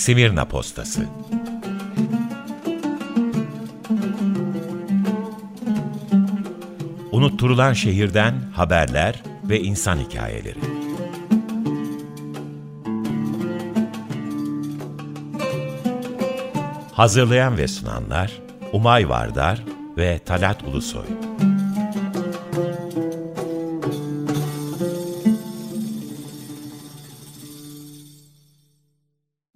Simirna Postası Unutturulan şehirden haberler ve insan hikayeleri. Hazırlayan ve sunanlar Umay Vardar ve Talat Ulusoy.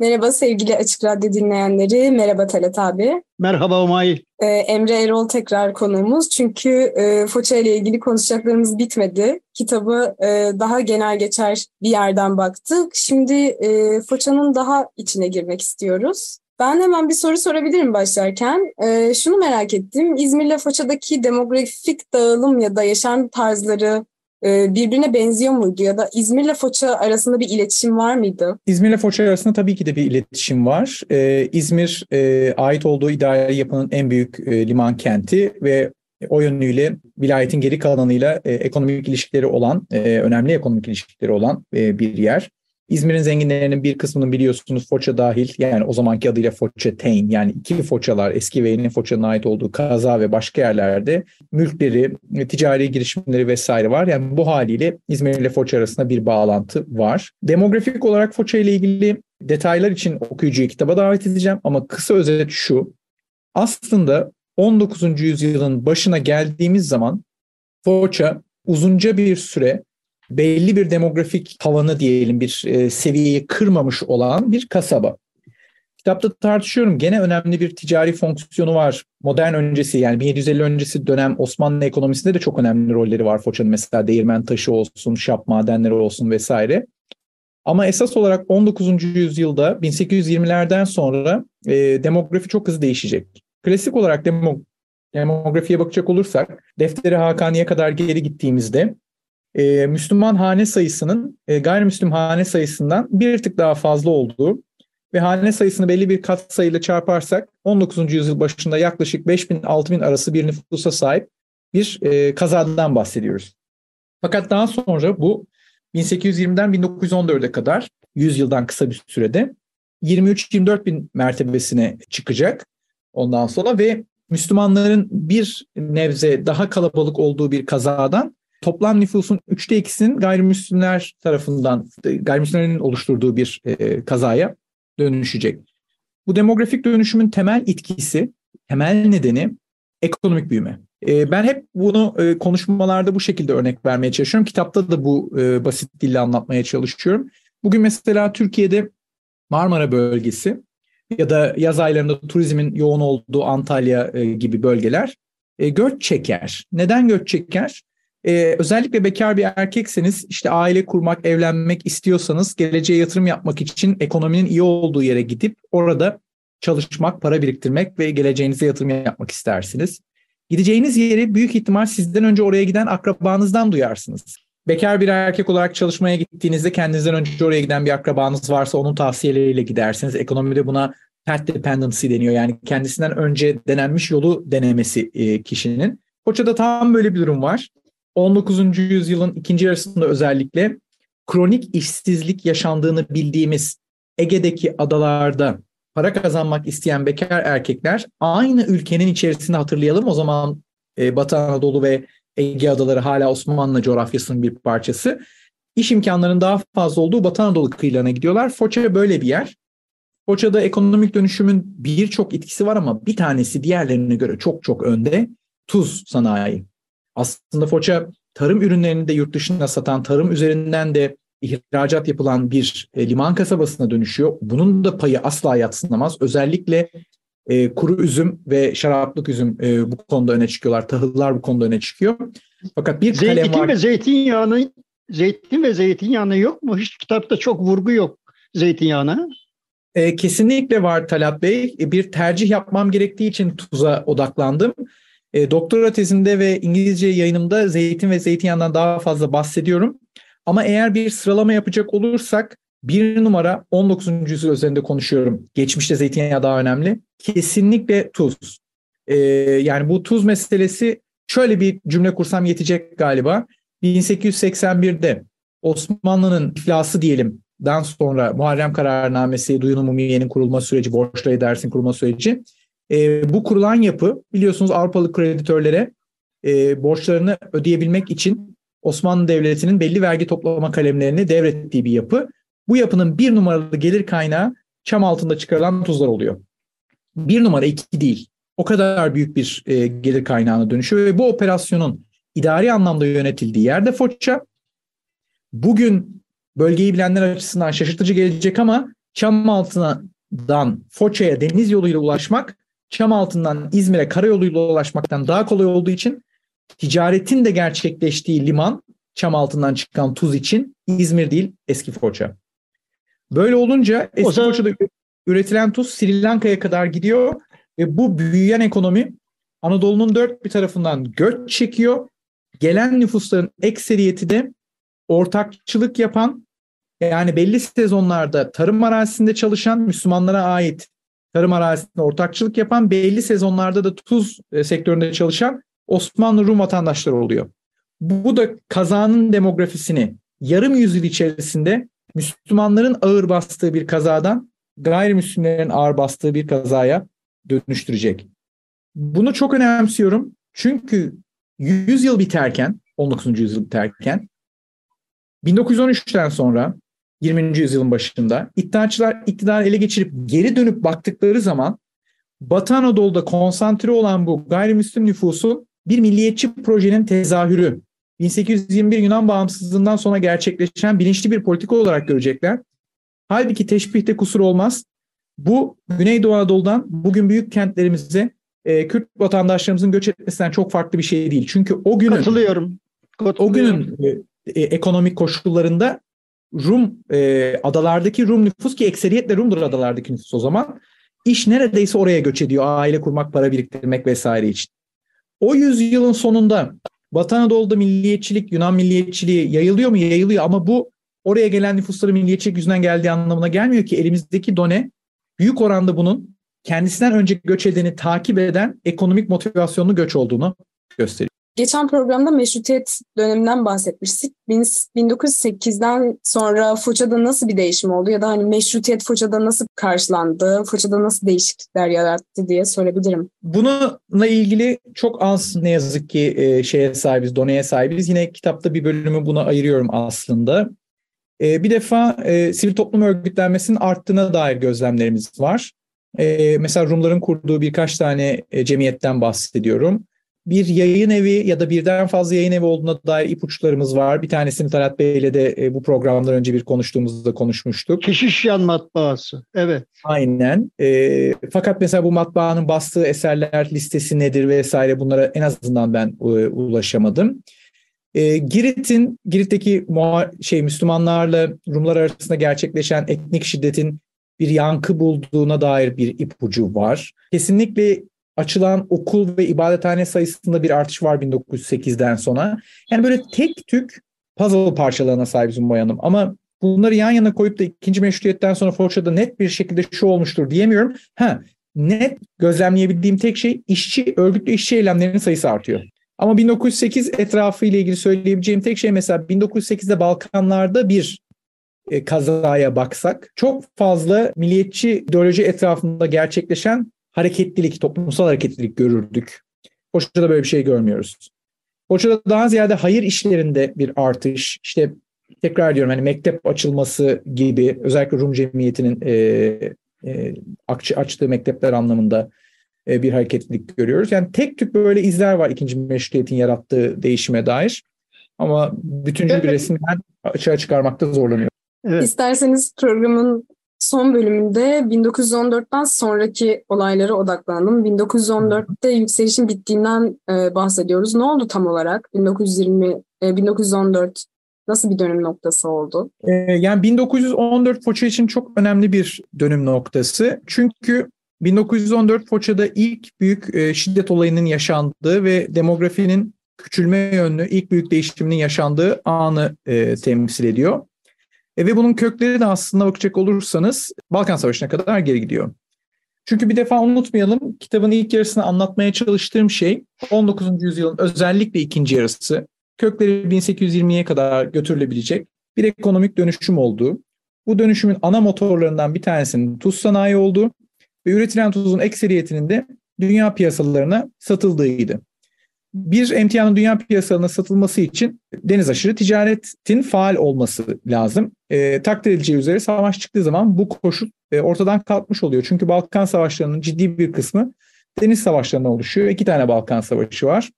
Merhaba sevgili Açık Radyo dinleyenleri. Merhaba Talat abi. Merhaba Umay. Ee, Emre Erol tekrar konuğumuz. Çünkü e, Foça ile ilgili konuşacaklarımız bitmedi. Kitabı e, daha genel geçer bir yerden baktık. Şimdi e, Foça'nın daha içine girmek istiyoruz. Ben hemen bir soru sorabilirim başlarken. E, şunu merak ettim. İzmir'le Foça'daki demografik dağılım ya da yaşam tarzları birbirine benziyor muydu ya da İzmir'le Foça arasında bir iletişim var mıydı? İzmir'le Foça arasında tabii ki de bir iletişim var. Ee, İzmir e, ait olduğu idari yapının en büyük e, liman kenti ve o yönüyle vilayetin geri kalanıyla e, ekonomik ilişkileri olan, önemli ekonomik ilişkileri olan bir yer. İzmir'in zenginlerinin bir kısmının biliyorsunuz Foça dahil yani o zamanki adıyla Foça Teyn yani iki Foçalar eski ve yeni Foça'nın ait olduğu kaza ve başka yerlerde mülkleri, ticari girişimleri vesaire var. Yani bu haliyle İzmir ile Foça arasında bir bağlantı var. Demografik olarak Foça ile ilgili detaylar için okuyucuyu kitaba davet edeceğim ama kısa özet şu. Aslında 19. yüzyılın başına geldiğimiz zaman Foça uzunca bir süre belli bir demografik tavanı diyelim bir e, seviyeyi kırmamış olan bir kasaba. Kitapta tartışıyorum gene önemli bir ticari fonksiyonu var. Modern öncesi yani 1750 öncesi dönem Osmanlı ekonomisinde de çok önemli rolleri var Foça'nın. Mesela değirmen taşı olsun, şap madenleri olsun vesaire. Ama esas olarak 19. yüzyılda 1820'lerden sonra e, demografi çok hızlı değişecek. Klasik olarak demo, demografiye bakacak olursak Defteri Hakani'ye kadar geri gittiğimizde e, Müslüman hane sayısının e, gayrimüslim hane sayısından bir tık daha fazla olduğu ve hane sayısını belli bir kat sayıyla çarparsak 19. yüzyıl başında yaklaşık 5000-6000 arası bir nüfusa sahip bir e, kazadan bahsediyoruz. Fakat daha sonra bu 1820'den 1914'e kadar 100 yıldan kısa bir sürede 23-24 bin mertebesine çıkacak ondan sonra ve Müslümanların bir nebze daha kalabalık olduğu bir kazadan toplam nüfusun üçte ikisinin gayrimüslimler tarafından, gayrimüslimlerin oluşturduğu bir e, kazaya dönüşecek. Bu demografik dönüşümün temel etkisi, temel nedeni ekonomik büyüme. E, ben hep bunu e, konuşmalarda bu şekilde örnek vermeye çalışıyorum. Kitapta da bu basit dille anlatmaya çalışıyorum. Bugün mesela Türkiye'de Marmara bölgesi ya da yaz aylarında turizmin yoğun olduğu Antalya gibi bölgeler göç çeker. Neden göç çeker? Ee, özellikle bekar bir erkekseniz işte aile kurmak, evlenmek istiyorsanız geleceğe yatırım yapmak için ekonominin iyi olduğu yere gidip orada çalışmak, para biriktirmek ve geleceğinize yatırım yapmak istersiniz. Gideceğiniz yeri büyük ihtimal sizden önce oraya giden akrabanızdan duyarsınız. Bekar bir erkek olarak çalışmaya gittiğinizde kendinizden önce oraya giden bir akrabanız varsa onun tavsiyeleriyle gidersiniz. Ekonomide buna path dependency deniyor. Yani kendisinden önce denenmiş yolu denemesi e, kişinin. Koça'da tam böyle bir durum var. 19. yüzyılın ikinci yarısında özellikle kronik işsizlik yaşandığını bildiğimiz Ege'deki adalarda para kazanmak isteyen bekar erkekler aynı ülkenin içerisinde hatırlayalım. O zaman e, Batı Anadolu ve Ege adaları hala Osmanlı coğrafyasının bir parçası. İş imkanlarının daha fazla olduğu Batı Anadolu kıyılarına gidiyorlar. Foça böyle bir yer. Foça'da ekonomik dönüşümün birçok etkisi var ama bir tanesi diğerlerine göre çok çok önde. Tuz sanayi. Aslında Foça tarım ürünlerini de yurt dışına satan, tarım üzerinden de ihracat yapılan bir e, liman kasabasına dönüşüyor. Bunun da payı asla yatsınamaz. Özellikle e, kuru üzüm ve şaraplık üzüm e, bu konuda öne çıkıyorlar. Tahıllar bu konuda öne çıkıyor. Fakat bir Zeytin kalem var. ve zeytinyağını zeytin ve zeytinyağını yok mu? Hiç kitapta çok vurgu yok zeytinyağına. E, kesinlikle var Talat Bey. E, bir tercih yapmam gerektiği için tuza odaklandım. E, doktora tezimde ve İngilizce yayınımda zeytin ve zeytinyağından daha fazla bahsediyorum. Ama eğer bir sıralama yapacak olursak bir numara 19. yüzyıl üzerinde konuşuyorum. Geçmişte zeytinyağı daha önemli. Kesinlikle tuz. E, yani bu tuz meselesi şöyle bir cümle kursam yetecek galiba. 1881'de Osmanlı'nın iflası diyelim dan sonra Muharrem kararnamesi, duyun umumiyenin kurulma süreci, borçlu edersin kurulma süreci. E, bu kurulan yapı biliyorsunuz Avrupalı kreditörlere e, borçlarını ödeyebilmek için Osmanlı Devleti'nin belli vergi toplama kalemlerini devrettiği bir yapı. Bu yapının bir numaralı gelir kaynağı çam altında çıkarılan tuzlar oluyor. Bir numara iki değil. O kadar büyük bir e, gelir kaynağına dönüşüyor ve bu operasyonun idari anlamda yönetildiği yerde Foça. Bugün bölgeyi bilenler açısından şaşırtıcı gelecek ama çam altından Foça'ya deniz yoluyla ulaşmak çam altından İzmir'e karayoluyla ulaşmaktan daha kolay olduğu için ticaretin de gerçekleştiği liman çam altından çıkan tuz için İzmir değil eski Foça. Böyle olunca eski zaman... Foça'da üretilen tuz Sri Lanka'ya kadar gidiyor ve bu büyüyen ekonomi Anadolu'nun dört bir tarafından göç çekiyor. Gelen nüfusların ekseriyeti de ortakçılık yapan yani belli sezonlarda tarım arazisinde çalışan Müslümanlara ait tarım arazisinde ortakçılık yapan belli sezonlarda da tuz e, sektöründe çalışan Osmanlı Rum vatandaşları oluyor. Bu da kazanın demografisini yarım yüzyıl içerisinde Müslümanların ağır bastığı bir kazadan gayrimüslimlerin ağır bastığı bir kazaya dönüştürecek. Bunu çok önemsiyorum. Çünkü 100 yıl biterken, 19. yüzyıl biterken 1913'ten sonra 20. yüzyılın başında iddiaçılar iktidarı ele geçirip geri dönüp baktıkları zaman Batı Anadolu'da konsantre olan bu gayrimüslim nüfusu bir milliyetçi projenin tezahürü. 1821 Yunan bağımsızlığından sonra gerçekleşen bilinçli bir politika olarak görecekler. Halbuki teşbihte kusur olmaz. Bu Güneydoğu Anadolu'dan bugün büyük kentlerimize e, Kürt vatandaşlarımızın göç etmesinden çok farklı bir şey değil. Çünkü o günün Katılıyorum. Katılıyorum. O günün e, e, ekonomik koşullarında Rum e, adalardaki Rum nüfus ki ekseriyetle Rumdur adalardaki nüfus o zaman iş neredeyse oraya göç ediyor. Aile kurmak, para biriktirmek vesaire için. O yüzyılın sonunda Batı Anadolu'da milliyetçilik, Yunan milliyetçiliği yayılıyor mu? Yayılıyor ama bu oraya gelen nüfusların milliyetçilik yüzünden geldiği anlamına gelmiyor ki elimizdeki done büyük oranda bunun kendisinden önce göç edeni takip eden ekonomik motivasyonlu göç olduğunu gösteriyor. Geçen programda meşrutiyet döneminden bahsetmiştik. 1908'den sonra Foça'da nasıl bir değişim oldu ya da hani meşrutiyet Foça'da nasıl karşılandı, Foça'da nasıl değişiklikler yarattı diye sorabilirim. Bununla ilgili çok az ne yazık ki e, şeye sahibiz, doneye sahibiz. Yine kitapta bir bölümü buna ayırıyorum aslında. E, bir defa e, sivil toplum örgütlenmesinin arttığına dair gözlemlerimiz var. Mesela Rumların kurduğu birkaç tane cemiyetten bahsediyorum bir yayın evi ya da birden fazla yayın evi olduğuna dair ipuçlarımız var. Bir tanesini Talat Bey'le de e, bu programdan önce bir konuştuğumuzda konuşmuştuk. Keşişyan matbaası, evet. Aynen. E, fakat mesela bu matbaanın bastığı eserler listesi nedir vesaire bunlara en azından ben e, ulaşamadım. E, Girit'in, Girit'teki şey Müslümanlarla Rumlar arasında gerçekleşen etnik şiddetin bir yankı bulduğuna dair bir ipucu var. Kesinlikle açılan okul ve ibadethane sayısında bir artış var 1908'den sonra. Yani böyle tek tük puzzle parçalarına sahip Zumba Hanım. Ama bunları yan yana koyup da ikinci meşrutiyetten sonra Força'da net bir şekilde şu olmuştur diyemiyorum. Ha, net gözlemleyebildiğim tek şey işçi, örgütlü işçi eylemlerinin sayısı artıyor. Ama 1908 etrafı ile ilgili söyleyebileceğim tek şey mesela 1908'de Balkanlarda bir e, kazaya baksak çok fazla milliyetçi ideoloji etrafında gerçekleşen hareketlilik, toplumsal hareketlilik görürdük. Foça'da böyle bir şey görmüyoruz. Foça'da daha ziyade hayır işlerinde bir artış, işte tekrar diyorum hani mektep açılması gibi özellikle Rum cemiyetinin e, e, açtığı mektepler anlamında e, bir hareketlilik görüyoruz. Yani tek tük böyle izler var ikinci meşrutiyetin yarattığı değişime dair. Ama bütüncül bir resimden açığa çıkarmakta zorlanıyor. Evet. İsterseniz programın son bölümünde 1914'ten sonraki olaylara odaklandım. 1914'te yükselişin bittiğinden e, bahsediyoruz. Ne oldu tam olarak? 1920 e, 1914 nasıl bir dönüm noktası oldu? E, yani 1914 Foça için çok önemli bir dönüm noktası. Çünkü 1914 Foça'da ilk büyük e, şiddet olayının yaşandığı ve demografinin küçülme yönlü ilk büyük değişiminin yaşandığı anı e, temsil ediyor. E, ve bunun kökleri de aslında bakacak olursanız Balkan Savaşı'na kadar geri gidiyor. Çünkü bir defa unutmayalım kitabın ilk yarısını anlatmaya çalıştığım şey 19. yüzyılın özellikle ikinci yarısı kökleri 1820'ye kadar götürülebilecek bir ekonomik dönüşüm olduğu. Bu dönüşümün ana motorlarından bir tanesinin tuz sanayi olduğu ve üretilen tuzun ekseriyetinin de dünya piyasalarına satıldığıydı. Bir emtianın dünya piyasalarına satılması için deniz aşırı ticaretin faal olması lazım. E, takdir edileceği üzere savaş çıktığı zaman bu koşul e, ortadan kalkmış oluyor. Çünkü Balkan savaşlarının ciddi bir kısmı deniz savaşlarına oluşuyor. İki tane Balkan savaşı var.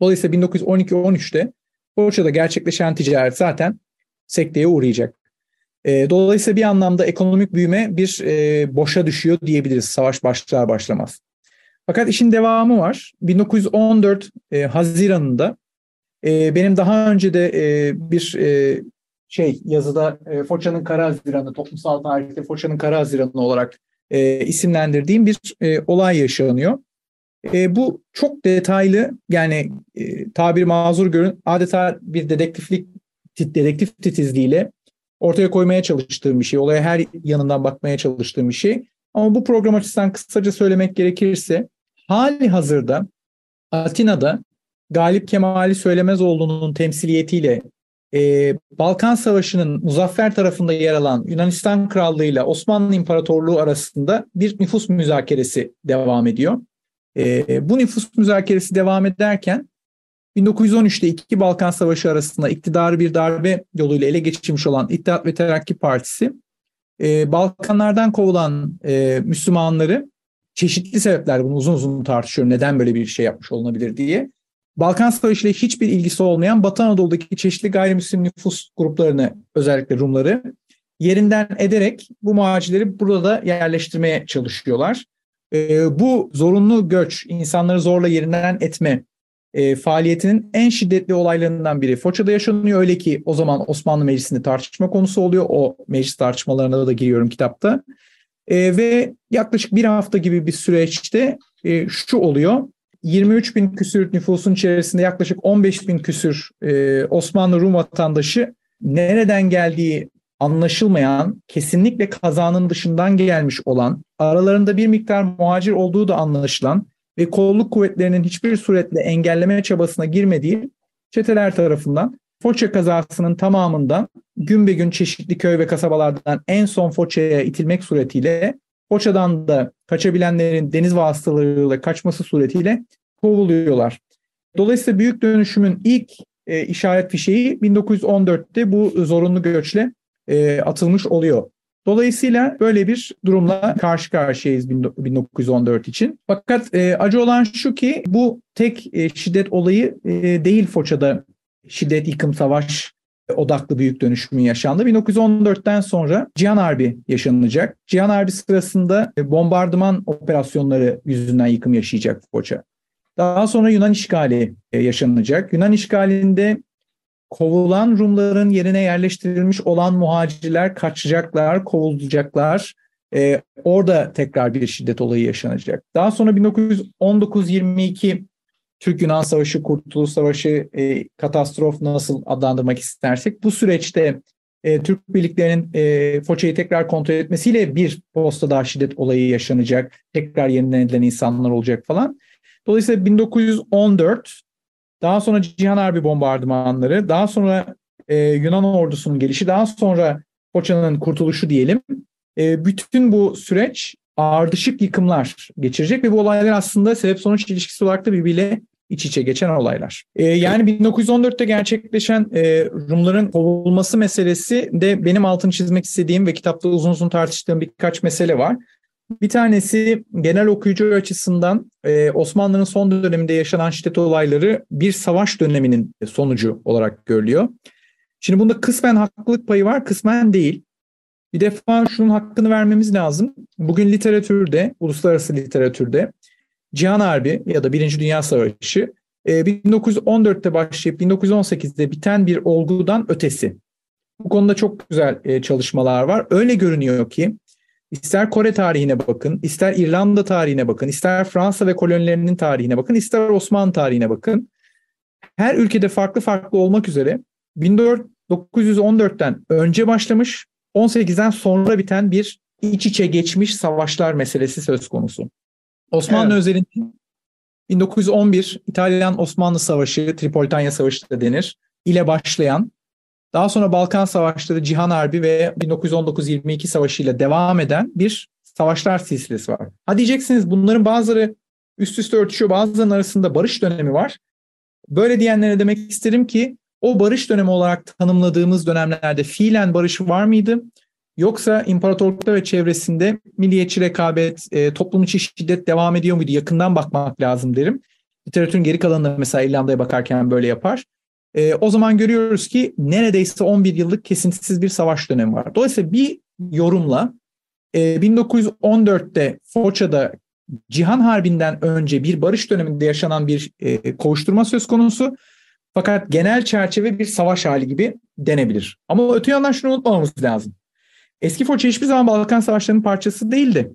Dolayısıyla 1912-13'te Foça'da gerçekleşen ticaret zaten sekteye uğrayacak. E, dolayısıyla bir anlamda ekonomik büyüme bir e, boşa düşüyor diyebiliriz savaş başlar başlamaz. Fakat işin devamı var. 1914 e, Haziran'ında e, benim daha önce de e, bir e, şey yazıda e, Foça'nın Kara Haziranı, toplumsal tarihte Foça'nın Kara Haziranı olarak e, isimlendirdiğim bir e, olay yaşanıyor. E, bu çok detaylı yani e, tabiri mazur görün adeta bir dedektiflik dedektif titizliğiyle ortaya koymaya çalıştığım bir şey. Olaya her yanından bakmaya çalıştığım bir şey. Ama bu program açısından kısaca söylemek gerekirse hali hazırda Atina'da Galip Kemali Söylemezoğlu'nun temsiliyetiyle e, Balkan Savaşı'nın muzaffer tarafında yer alan Yunanistan Krallığı ile Osmanlı İmparatorluğu arasında bir nüfus müzakeresi devam ediyor. E, bu nüfus müzakeresi devam ederken 1913'te iki Balkan Savaşı arasında iktidarı bir darbe yoluyla ele geçirmiş olan İttihat ve Terakki Partisi e, Balkanlardan kovulan e, Müslümanları çeşitli sebepler bunu uzun uzun tartışıyorum neden böyle bir şey yapmış olunabilir diye. Balkan Savaşı ile hiçbir ilgisi olmayan Batı Anadolu'daki çeşitli gayrimüslim nüfus gruplarını özellikle Rumları yerinden ederek bu muhacirleri burada yerleştirmeye çalışıyorlar. E, bu zorunlu göç, insanları zorla yerinden etme e, faaliyetinin en şiddetli olaylarından biri Foça'da yaşanıyor. Öyle ki o zaman Osmanlı Meclisi'nde tartışma konusu oluyor. O meclis tartışmalarına da giriyorum kitapta. E, ve yaklaşık bir hafta gibi bir süreçte e, şu oluyor. 23 bin küsür nüfusun içerisinde yaklaşık 15 bin küsür e, Osmanlı Rum vatandaşı nereden geldiği anlaşılmayan, kesinlikle kazanın dışından gelmiş olan, aralarında bir miktar muhacir olduğu da anlaşılan ve kolluk kuvvetlerinin hiçbir suretle engelleme çabasına girmediği çeteler tarafından Foça kazasının tamamından gün be gün çeşitli köy ve kasabalardan en son Foça'ya itilmek suretiyle Foça'dan da kaçabilenlerin deniz vasıtalarıyla kaçması suretiyle kovuluyorlar. Dolayısıyla büyük dönüşümün ilk e, işaret fişeği 1914'te bu zorunlu göçle e, atılmış oluyor. Dolayısıyla böyle bir durumla karşı karşıyayız 1914 için. Fakat e, acı olan şu ki bu tek e, şiddet olayı e, değil Foça'da şiddet, yıkım, savaş odaklı büyük dönüşümün yaşandı. 1914'ten sonra Cihan Harbi yaşanacak. Cihan Harbi sırasında e, bombardıman operasyonları yüzünden yıkım yaşayacak Foça. Daha sonra Yunan işgali e, yaşanacak. Yunan işgalinde kovulan Rumların yerine yerleştirilmiş olan muhacirler kaçacaklar, kovulacaklar. Ee, orada tekrar bir şiddet olayı yaşanacak. Daha sonra 1919-22 Türk-Yunan Savaşı, Kurtuluş Savaşı, e, katastrof nasıl adlandırmak istersek bu süreçte e, Türk birliklerinin e, Foça'yı tekrar kontrol etmesiyle bir posta daha şiddet olayı yaşanacak. Tekrar yeniden edilen insanlar olacak falan. Dolayısıyla 1914 daha sonra Cihan Harbi bombardımanları, daha sonra e, Yunan ordusunun gelişi, daha sonra Foça'nın kurtuluşu diyelim. E, bütün bu süreç ardışık yıkımlar geçirecek ve bu olaylar aslında sebep sonuç ilişkisi olarak da birbiriyle iç içe geçen olaylar. E, yani 1914'te gerçekleşen e, Rumların kovulması meselesi de benim altını çizmek istediğim ve kitapta uzun uzun tartıştığım birkaç mesele var. Bir tanesi genel okuyucu açısından e, Osmanlı'nın son döneminde yaşanan şiddet olayları bir savaş döneminin sonucu olarak görülüyor. Şimdi bunda kısmen haklılık payı var, kısmen değil. Bir defa şunun hakkını vermemiz lazım. Bugün literatürde, uluslararası literatürde Cihan Harbi ya da Birinci Dünya Savaşı 1914'te başlayıp 1918'de biten bir olgudan ötesi. Bu konuda çok güzel çalışmalar var. Öyle görünüyor ki İster Kore tarihine bakın, ister İrlanda tarihine bakın, ister Fransa ve kolonilerinin tarihine bakın, ister Osmanlı tarihine bakın. Her ülkede farklı farklı olmak üzere 1914'ten önce başlamış, 18'den sonra biten bir iç içe geçmiş savaşlar meselesi söz konusu. Osmanlı evet. özelinde 1911 İtalyan-Osmanlı Savaşı, Tripolitanya Savaşı da denir, ile başlayan Daha sonra Balkan Savaşları, Cihan Harbi ve 1919-22 Savaşı ile devam eden bir savaşlar silsilesi var. Ha diyeceksiniz bunların bazıları üst üste örtüşüyor, bazılarının arasında barış dönemi var. Böyle diyenlere demek isterim ki o barış dönemi olarak tanımladığımız dönemlerde fiilen barış var mıydı? Yoksa imparatorlukta ve çevresinde milliyetçi rekabet, e, toplum içi şiddet devam ediyor muydu? Yakından bakmak lazım derim. Literatürün geri kalanında mesela İrlanda'ya bakarken böyle yapar. E, o zaman görüyoruz ki neredeyse 11 yıllık kesintisiz bir savaş dönemi var. Dolayısıyla bir yorumla e, 1914'te Foça'da Cihan Harbi'nden önce bir barış döneminde yaşanan bir e, kovuşturma söz konusu. Fakat genel çerçeve bir savaş hali gibi denebilir. Ama öte yandan şunu unutmamamız lazım. Eski Foça hiçbir zaman Balkan Savaşları'nın parçası değildi.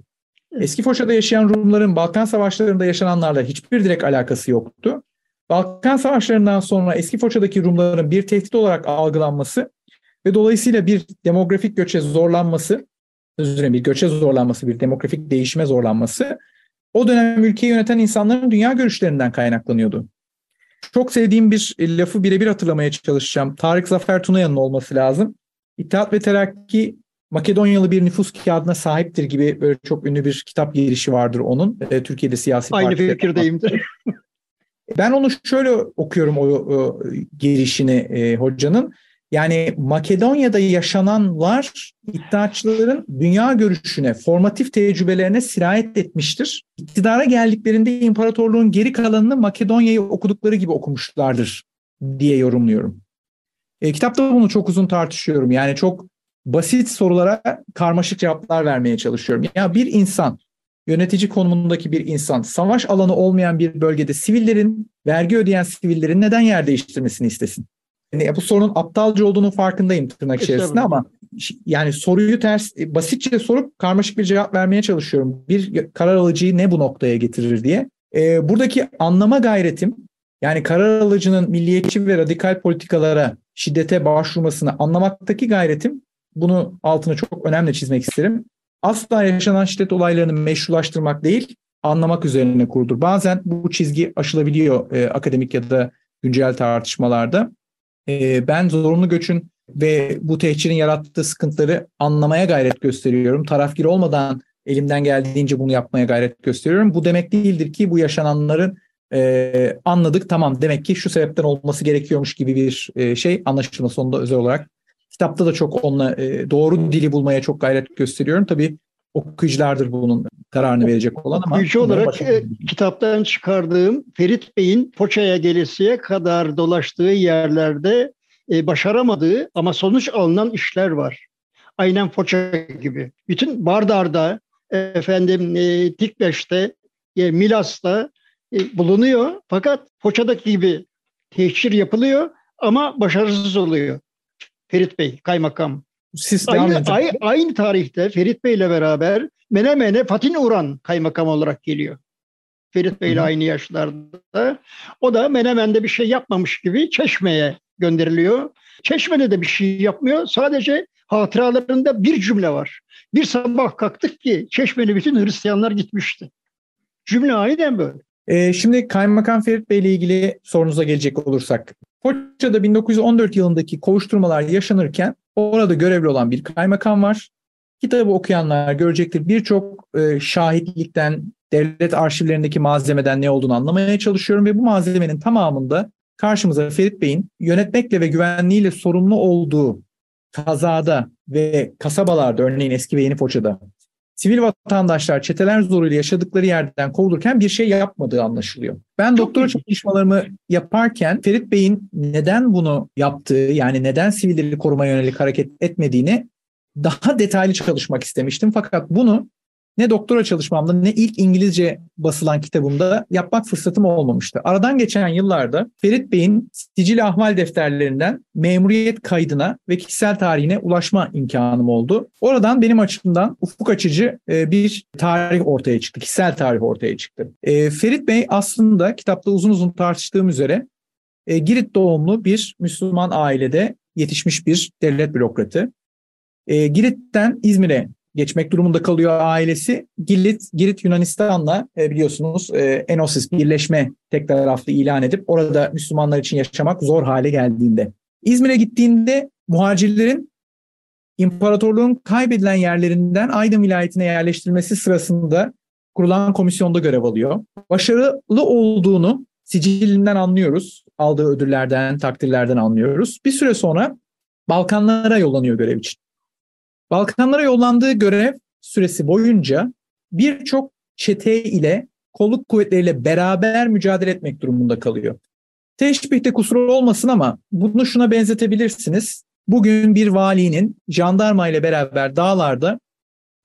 Eski Foça'da yaşayan Rumların Balkan Savaşları'nda yaşananlarla hiçbir direkt alakası yoktu. Balkan Savaşları'ndan sonra eski Foça'daki Rumların bir tehdit olarak algılanması ve dolayısıyla bir demografik göçe zorlanması, özür dilerim bir göçe zorlanması, bir demografik değişime zorlanması o dönem ülkeyi yöneten insanların dünya görüşlerinden kaynaklanıyordu. Çok sevdiğim bir lafı birebir hatırlamaya çalışacağım. Tarık Zafer Tunayan'ın olması lazım. İttihat ve Terakki Makedonyalı bir nüfus kağıdına sahiptir gibi böyle çok ünlü bir kitap girişi vardır onun. E, Türkiye'de siyasi Aynı fikirdeyimdir. Ben onu şöyle okuyorum o, o girişini e, hocanın. Yani Makedonya'da yaşananlar iddiaçıların dünya görüşüne, formatif tecrübelerine sirayet etmiştir. İktidara geldiklerinde imparatorluğun geri kalanını Makedonya'yı okudukları gibi okumuşlardır diye yorumluyorum. E, kitapta bunu çok uzun tartışıyorum. Yani çok basit sorulara karmaşık cevaplar vermeye çalışıyorum. Ya bir insan, yönetici konumundaki bir insan, savaş alanı olmayan bir bölgede sivillerin, vergi ödeyen sivillerin neden yer değiştirmesini istesin? Yani bu sorunun aptalca olduğunun farkındayım tırnak içerisinde ama yani soruyu ters, e, basitçe sorup karmaşık bir cevap vermeye çalışıyorum. Bir karar alıcıyı ne bu noktaya getirir diye. Ee, buradaki anlama gayretim, yani karar alıcının milliyetçi ve radikal politikalara, şiddete başvurmasını anlamaktaki gayretim bunu altını çok önemli çizmek isterim. Asla yaşanan şiddet olaylarını meşrulaştırmak değil, anlamak üzerine kurdur. Bazen bu çizgi aşılabiliyor e, akademik ya da güncel tartışmalarda. E, ben zorunlu göçün ve bu tehcirin yarattığı sıkıntıları anlamaya gayret gösteriyorum. Tarafgir olmadan elimden geldiğince bunu yapmaya gayret gösteriyorum. Bu demek değildir ki bu yaşananların e, anladık tamam demek ki şu sebepten olması gerekiyormuş gibi bir e, şey anlaşılma sonunda özel olarak Kitapta da çok onunla e, doğru dili bulmaya çok gayret gösteriyorum. Tabii okuyuculardır bunun kararını verecek olan ama. Okuyucu olarak e, kitaptan çıkardığım Ferit Bey'in Foça'ya gelesiye kadar dolaştığı yerlerde e, başaramadığı ama sonuç alınan işler var. Aynen Foça gibi. Bütün Bardar'da, efendim e, Tikbeş'te, e, Milas'ta e, bulunuyor. Fakat Foça'daki gibi tehcir yapılıyor ama başarısız oluyor. Ferit Bey kaymakam. Siz aynı, aynı, aynı tarihte Ferit Bey ile beraber Menemen'e Fatin Uran kaymakam olarak geliyor. Ferit Bey ile aynı yaşlarda. O da Menemen'de bir şey yapmamış gibi Çeşme'ye gönderiliyor. Çeşme'de de bir şey yapmıyor. Sadece hatıralarında bir cümle var. Bir sabah kalktık ki Çeşme'li bütün Hristiyanlar gitmişti. Cümle aynen böyle. Ee, şimdi Kaymakam Ferit Bey ile ilgili sorunuza gelecek olursak. Foça'da 1914 yılındaki kovuşturmalar yaşanırken orada görevli olan bir kaymakam var. Kitabı okuyanlar görecektir birçok e, şahitlikten, devlet arşivlerindeki malzemeden ne olduğunu anlamaya çalışıyorum ve bu malzemenin tamamında karşımıza Ferit Bey'in yönetmekle ve güvenliğiyle sorumlu olduğu kazada ve kasabalarda örneğin eski ve yeni Foça'da sivil vatandaşlar çeteler zoruyla yaşadıkları yerden kovulurken bir şey yapmadığı anlaşılıyor. Ben doktora çalışmalarımı yaparken Ferit Bey'in neden bunu yaptığı yani neden sivilleri korumaya yönelik hareket etmediğini daha detaylı çalışmak istemiştim. Fakat bunu ne doktora çalışmamda ne ilk İngilizce basılan kitabımda yapmak fırsatım olmamıştı. Aradan geçen yıllarda Ferit Bey'in sicil ahval defterlerinden memuriyet kaydına ve kişisel tarihine ulaşma imkanım oldu. Oradan benim açımdan ufuk açıcı e, bir tarih ortaya çıktı. Kişisel tarih ortaya çıktı. E, Ferit Bey aslında kitapta uzun uzun tartıştığım üzere e, Girit doğumlu bir Müslüman ailede yetişmiş bir devlet bürokratı. Girit'ten İzmir'e geçmek durumunda kalıyor ailesi. Girit, Girit Yunanistan'la e, biliyorsunuz e, Enosis birleşme tek taraflı ilan edip orada Müslümanlar için yaşamak zor hale geldiğinde. İzmir'e gittiğinde muhacirlerin imparatorluğun kaybedilen yerlerinden Aydın vilayetine yerleştirilmesi sırasında kurulan komisyonda görev alıyor. Başarılı olduğunu sicilinden anlıyoruz. Aldığı ödüllerden, takdirlerden anlıyoruz. Bir süre sonra Balkanlara yollanıyor görev için. Balkanlara yollandığı görev süresi boyunca birçok çete ile kolluk kuvvetleriyle beraber mücadele etmek durumunda kalıyor. Teşbihte kusur olmasın ama bunu şuna benzetebilirsiniz. Bugün bir valinin jandarma ile beraber dağlarda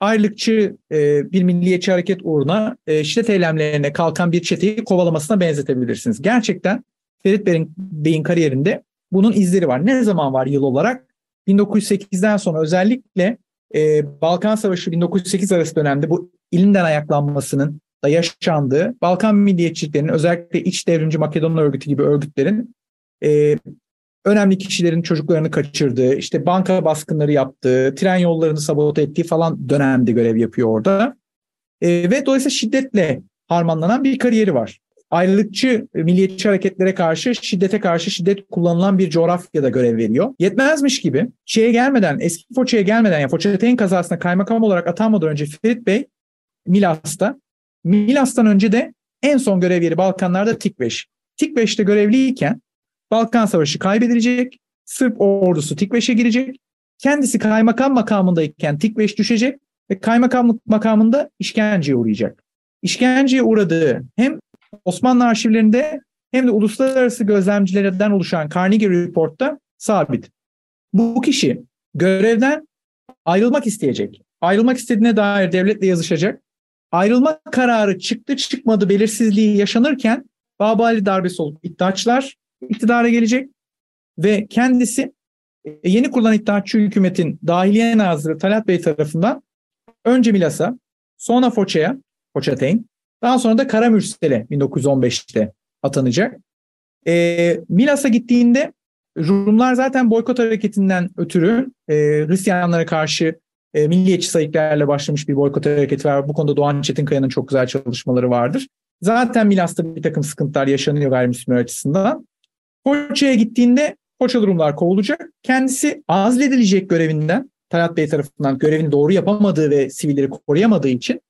ayrılıkçı e, bir milliyetçi hareket uğruna e, şiddet eylemlerine kalkan bir çeteyi kovalamasına benzetebilirsiniz. Gerçekten Ferit Bey'in, Bey'in kariyerinde bunun izleri var. Ne zaman var yıl olarak? 1908'den sonra özellikle e, Balkan Savaşı 1908 arası dönemde bu ilinden ayaklanmasının da yaşandığı Balkan milliyetçiliklerinin özellikle iç devrimci Makedon örgütü gibi örgütlerin e, önemli kişilerin çocuklarını kaçırdığı, işte banka baskınları yaptığı, tren yollarını sabote ettiği falan dönemde görev yapıyor orada. E, ve dolayısıyla şiddetle harmanlanan bir kariyeri var. Ayrılıkçı milliyetçi hareketlere karşı, şiddete karşı şiddet kullanılan bir coğrafyada görev veriyor. Yetmezmiş gibi şeye gelmeden, eski Foça'ya gelmeden, yani Foça'nın kazasına kaymakam olarak atanmadan önce Ferit Bey Milas'ta, Milas'tan önce de en son görev yeri Balkanlarda Tikveş. Tikveş'te görevliyken Balkan Savaşı kaybedilecek. Sırp ordusu Tikveş'e girecek. Kendisi kaymakam makamındayken Tikveş düşecek ve kaymakamlık makamında işkenceye uğrayacak. İşkenceye uğradığı hem Osmanlı arşivlerinde hem de uluslararası gözlemcilerden oluşan Carnegie Report'ta sabit. Bu kişi görevden ayrılmak isteyecek. Ayrılmak istediğine dair devletle yazışacak. Ayrılma kararı çıktı çıkmadı belirsizliği yaşanırken Babali darbesi olup iddiaçlar iktidara gelecek ve kendisi e, yeni kurulan İttihatçı hükümetin dahiliye nazırı Talat Bey tarafından önce Milas'a, sonra Foça'ya, Foçateyn, daha sonra da Karamürsel'e 1915'te atanacak. E, Milas'a gittiğinde Rumlar zaten boykot hareketinden ötürü e, Hristiyanlara karşı e, milliyetçi sayıklarla başlamış bir boykot hareketi var. Bu konuda Doğan Çetinkaya'nın çok güzel çalışmaları vardır. Zaten Milas'ta bir takım sıkıntılar yaşanıyor gayrimüslimler açısından. Foça'ya gittiğinde Foçalı Rumlar kovulacak. Kendisi azledilecek görevinden Talat Bey tarafından görevini doğru yapamadığı ve sivilleri koruyamadığı için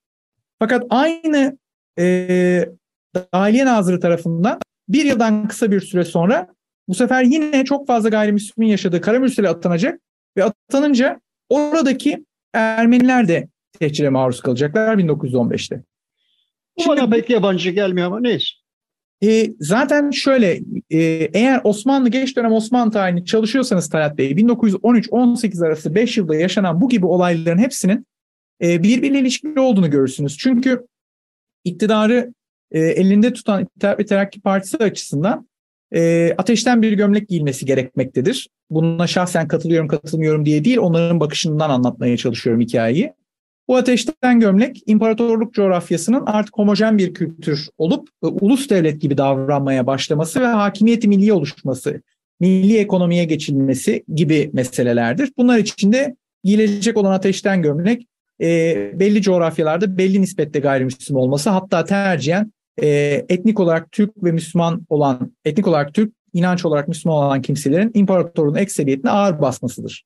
fakat aynı e, Dahiliye Nazırı tarafından bir yıldan kısa bir süre sonra bu sefer yine çok fazla gayrimüslimin yaşadığı Karamürsel'e atanacak ve atanınca oradaki Ermeniler de tehcire maruz kalacaklar 1915'te. Bu Şimdi, bana pek yabancı gelmiyor ama neyse. E, zaten şöyle e, eğer Osmanlı geç dönem Osmanlı tarihini çalışıyorsanız Talat Bey 1913-18 arası 5 yılda yaşanan bu gibi olayların hepsinin e, birbiriyle ilişkili olduğunu görürsünüz. Çünkü iktidarı e, elinde tutan İttihat Terakki Partisi açısından e, ateşten bir gömlek giyilmesi gerekmektedir. Buna şahsen katılıyorum katılmıyorum diye değil onların bakışından anlatmaya çalışıyorum hikayeyi. Bu ateşten gömlek imparatorluk coğrafyasının artık homojen bir kültür olup e, ulus devlet gibi davranmaya başlaması ve hakimiyeti milli oluşması, milli ekonomiye geçilmesi gibi meselelerdir. Bunlar içinde giyilecek olan ateşten gömlek e, belli coğrafyalarda belli nispette gayrimüslim olması hatta tercihen e, etnik olarak Türk ve Müslüman olan, etnik olarak Türk, inanç olarak Müslüman olan kimselerin imparatorluğun ekseriyetine ağır basmasıdır.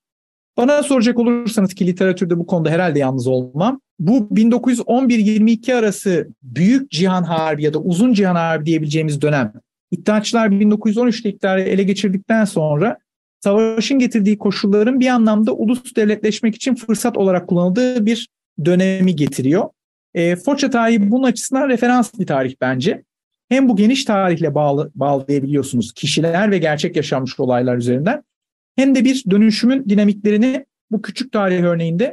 Bana soracak olursanız ki literatürde bu konuda herhalde yalnız olmam. Bu 1911-22 arası Büyük Cihan Harbi ya da Uzun Cihan Harbi diyebileceğimiz dönem. İttihatçılar 1913'te iktidarı ele geçirdikten sonra savaşın getirdiği koşulların bir anlamda ulus devletleşmek için fırsat olarak kullanıldığı bir dönemi getiriyor. E, Foça tarihi bunun açısından referans bir tarih bence. Hem bu geniş tarihle bağlı, bağlayabiliyorsunuz kişiler ve gerçek yaşanmış olaylar üzerinden hem de bir dönüşümün dinamiklerini bu küçük tarih örneğinde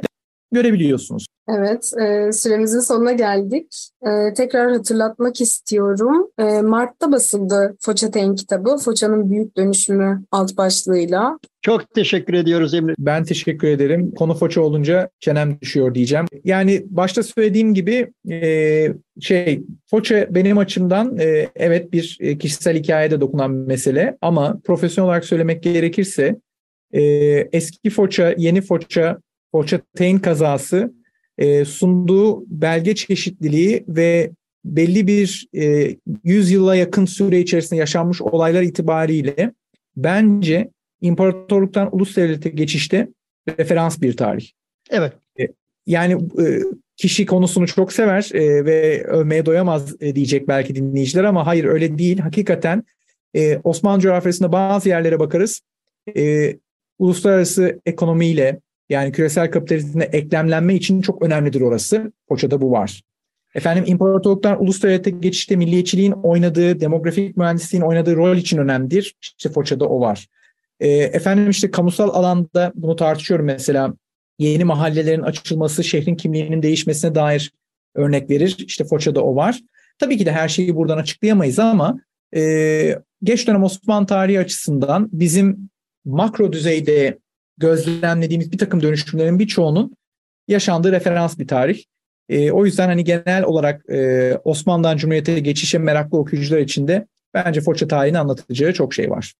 görebiliyorsunuz. Evet, e, süremizin sonuna geldik. E, tekrar hatırlatmak istiyorum. E, Mart'ta basıldı Foça Ten kitabı, Foça'nın Büyük Dönüşümü alt başlığıyla. Çok teşekkür ediyoruz Emre. Ben teşekkür ederim. Konu Foça olunca çenem düşüyor diyeceğim. Yani başta söylediğim gibi e, şey Foça benim açımdan e, evet bir e, kişisel hikayede dokunan bir mesele ama profesyonel olarak söylemek gerekirse e, eski Foça, yeni Foça, Teyn kazası e, sunduğu belge çeşitliliği ve belli bir e, 100 yıla yakın süre içerisinde yaşanmış olaylar itibariyle bence imparatorluktan ulus devlete geçişte referans bir tarih. Evet. E, yani e, kişi konusunu çok sever e, ve övmeye doyamaz diyecek belki dinleyiciler ama hayır öyle değil. Hakikaten Osmanlı coğrafyasında bazı yerlere bakarız. Uluslararası ekonomiyle yani küresel kapitalizmle eklemlenme için çok önemlidir orası. Foça'da bu var. Efendim imparatorluktan ulus devlete geçişte milliyetçiliğin oynadığı, demografik mühendisliğin oynadığı rol için önemlidir. İşte Foça'da o var. E, efendim işte kamusal alanda bunu tartışıyorum mesela. Yeni mahallelerin açılması, şehrin kimliğinin değişmesine dair örnek verir. İşte Foça'da o var. Tabii ki de her şeyi buradan açıklayamayız ama e, geç dönem Osmanlı tarihi açısından bizim makro düzeyde gözlemlediğimiz bir takım dönüşümlerin birçoğunun yaşandığı referans bir tarih. E, o yüzden hani genel olarak e, Osmanlı'dan Cumhuriyet'e geçişe meraklı okuyucular için de bence Foça tarihini anlatacağı çok şey var.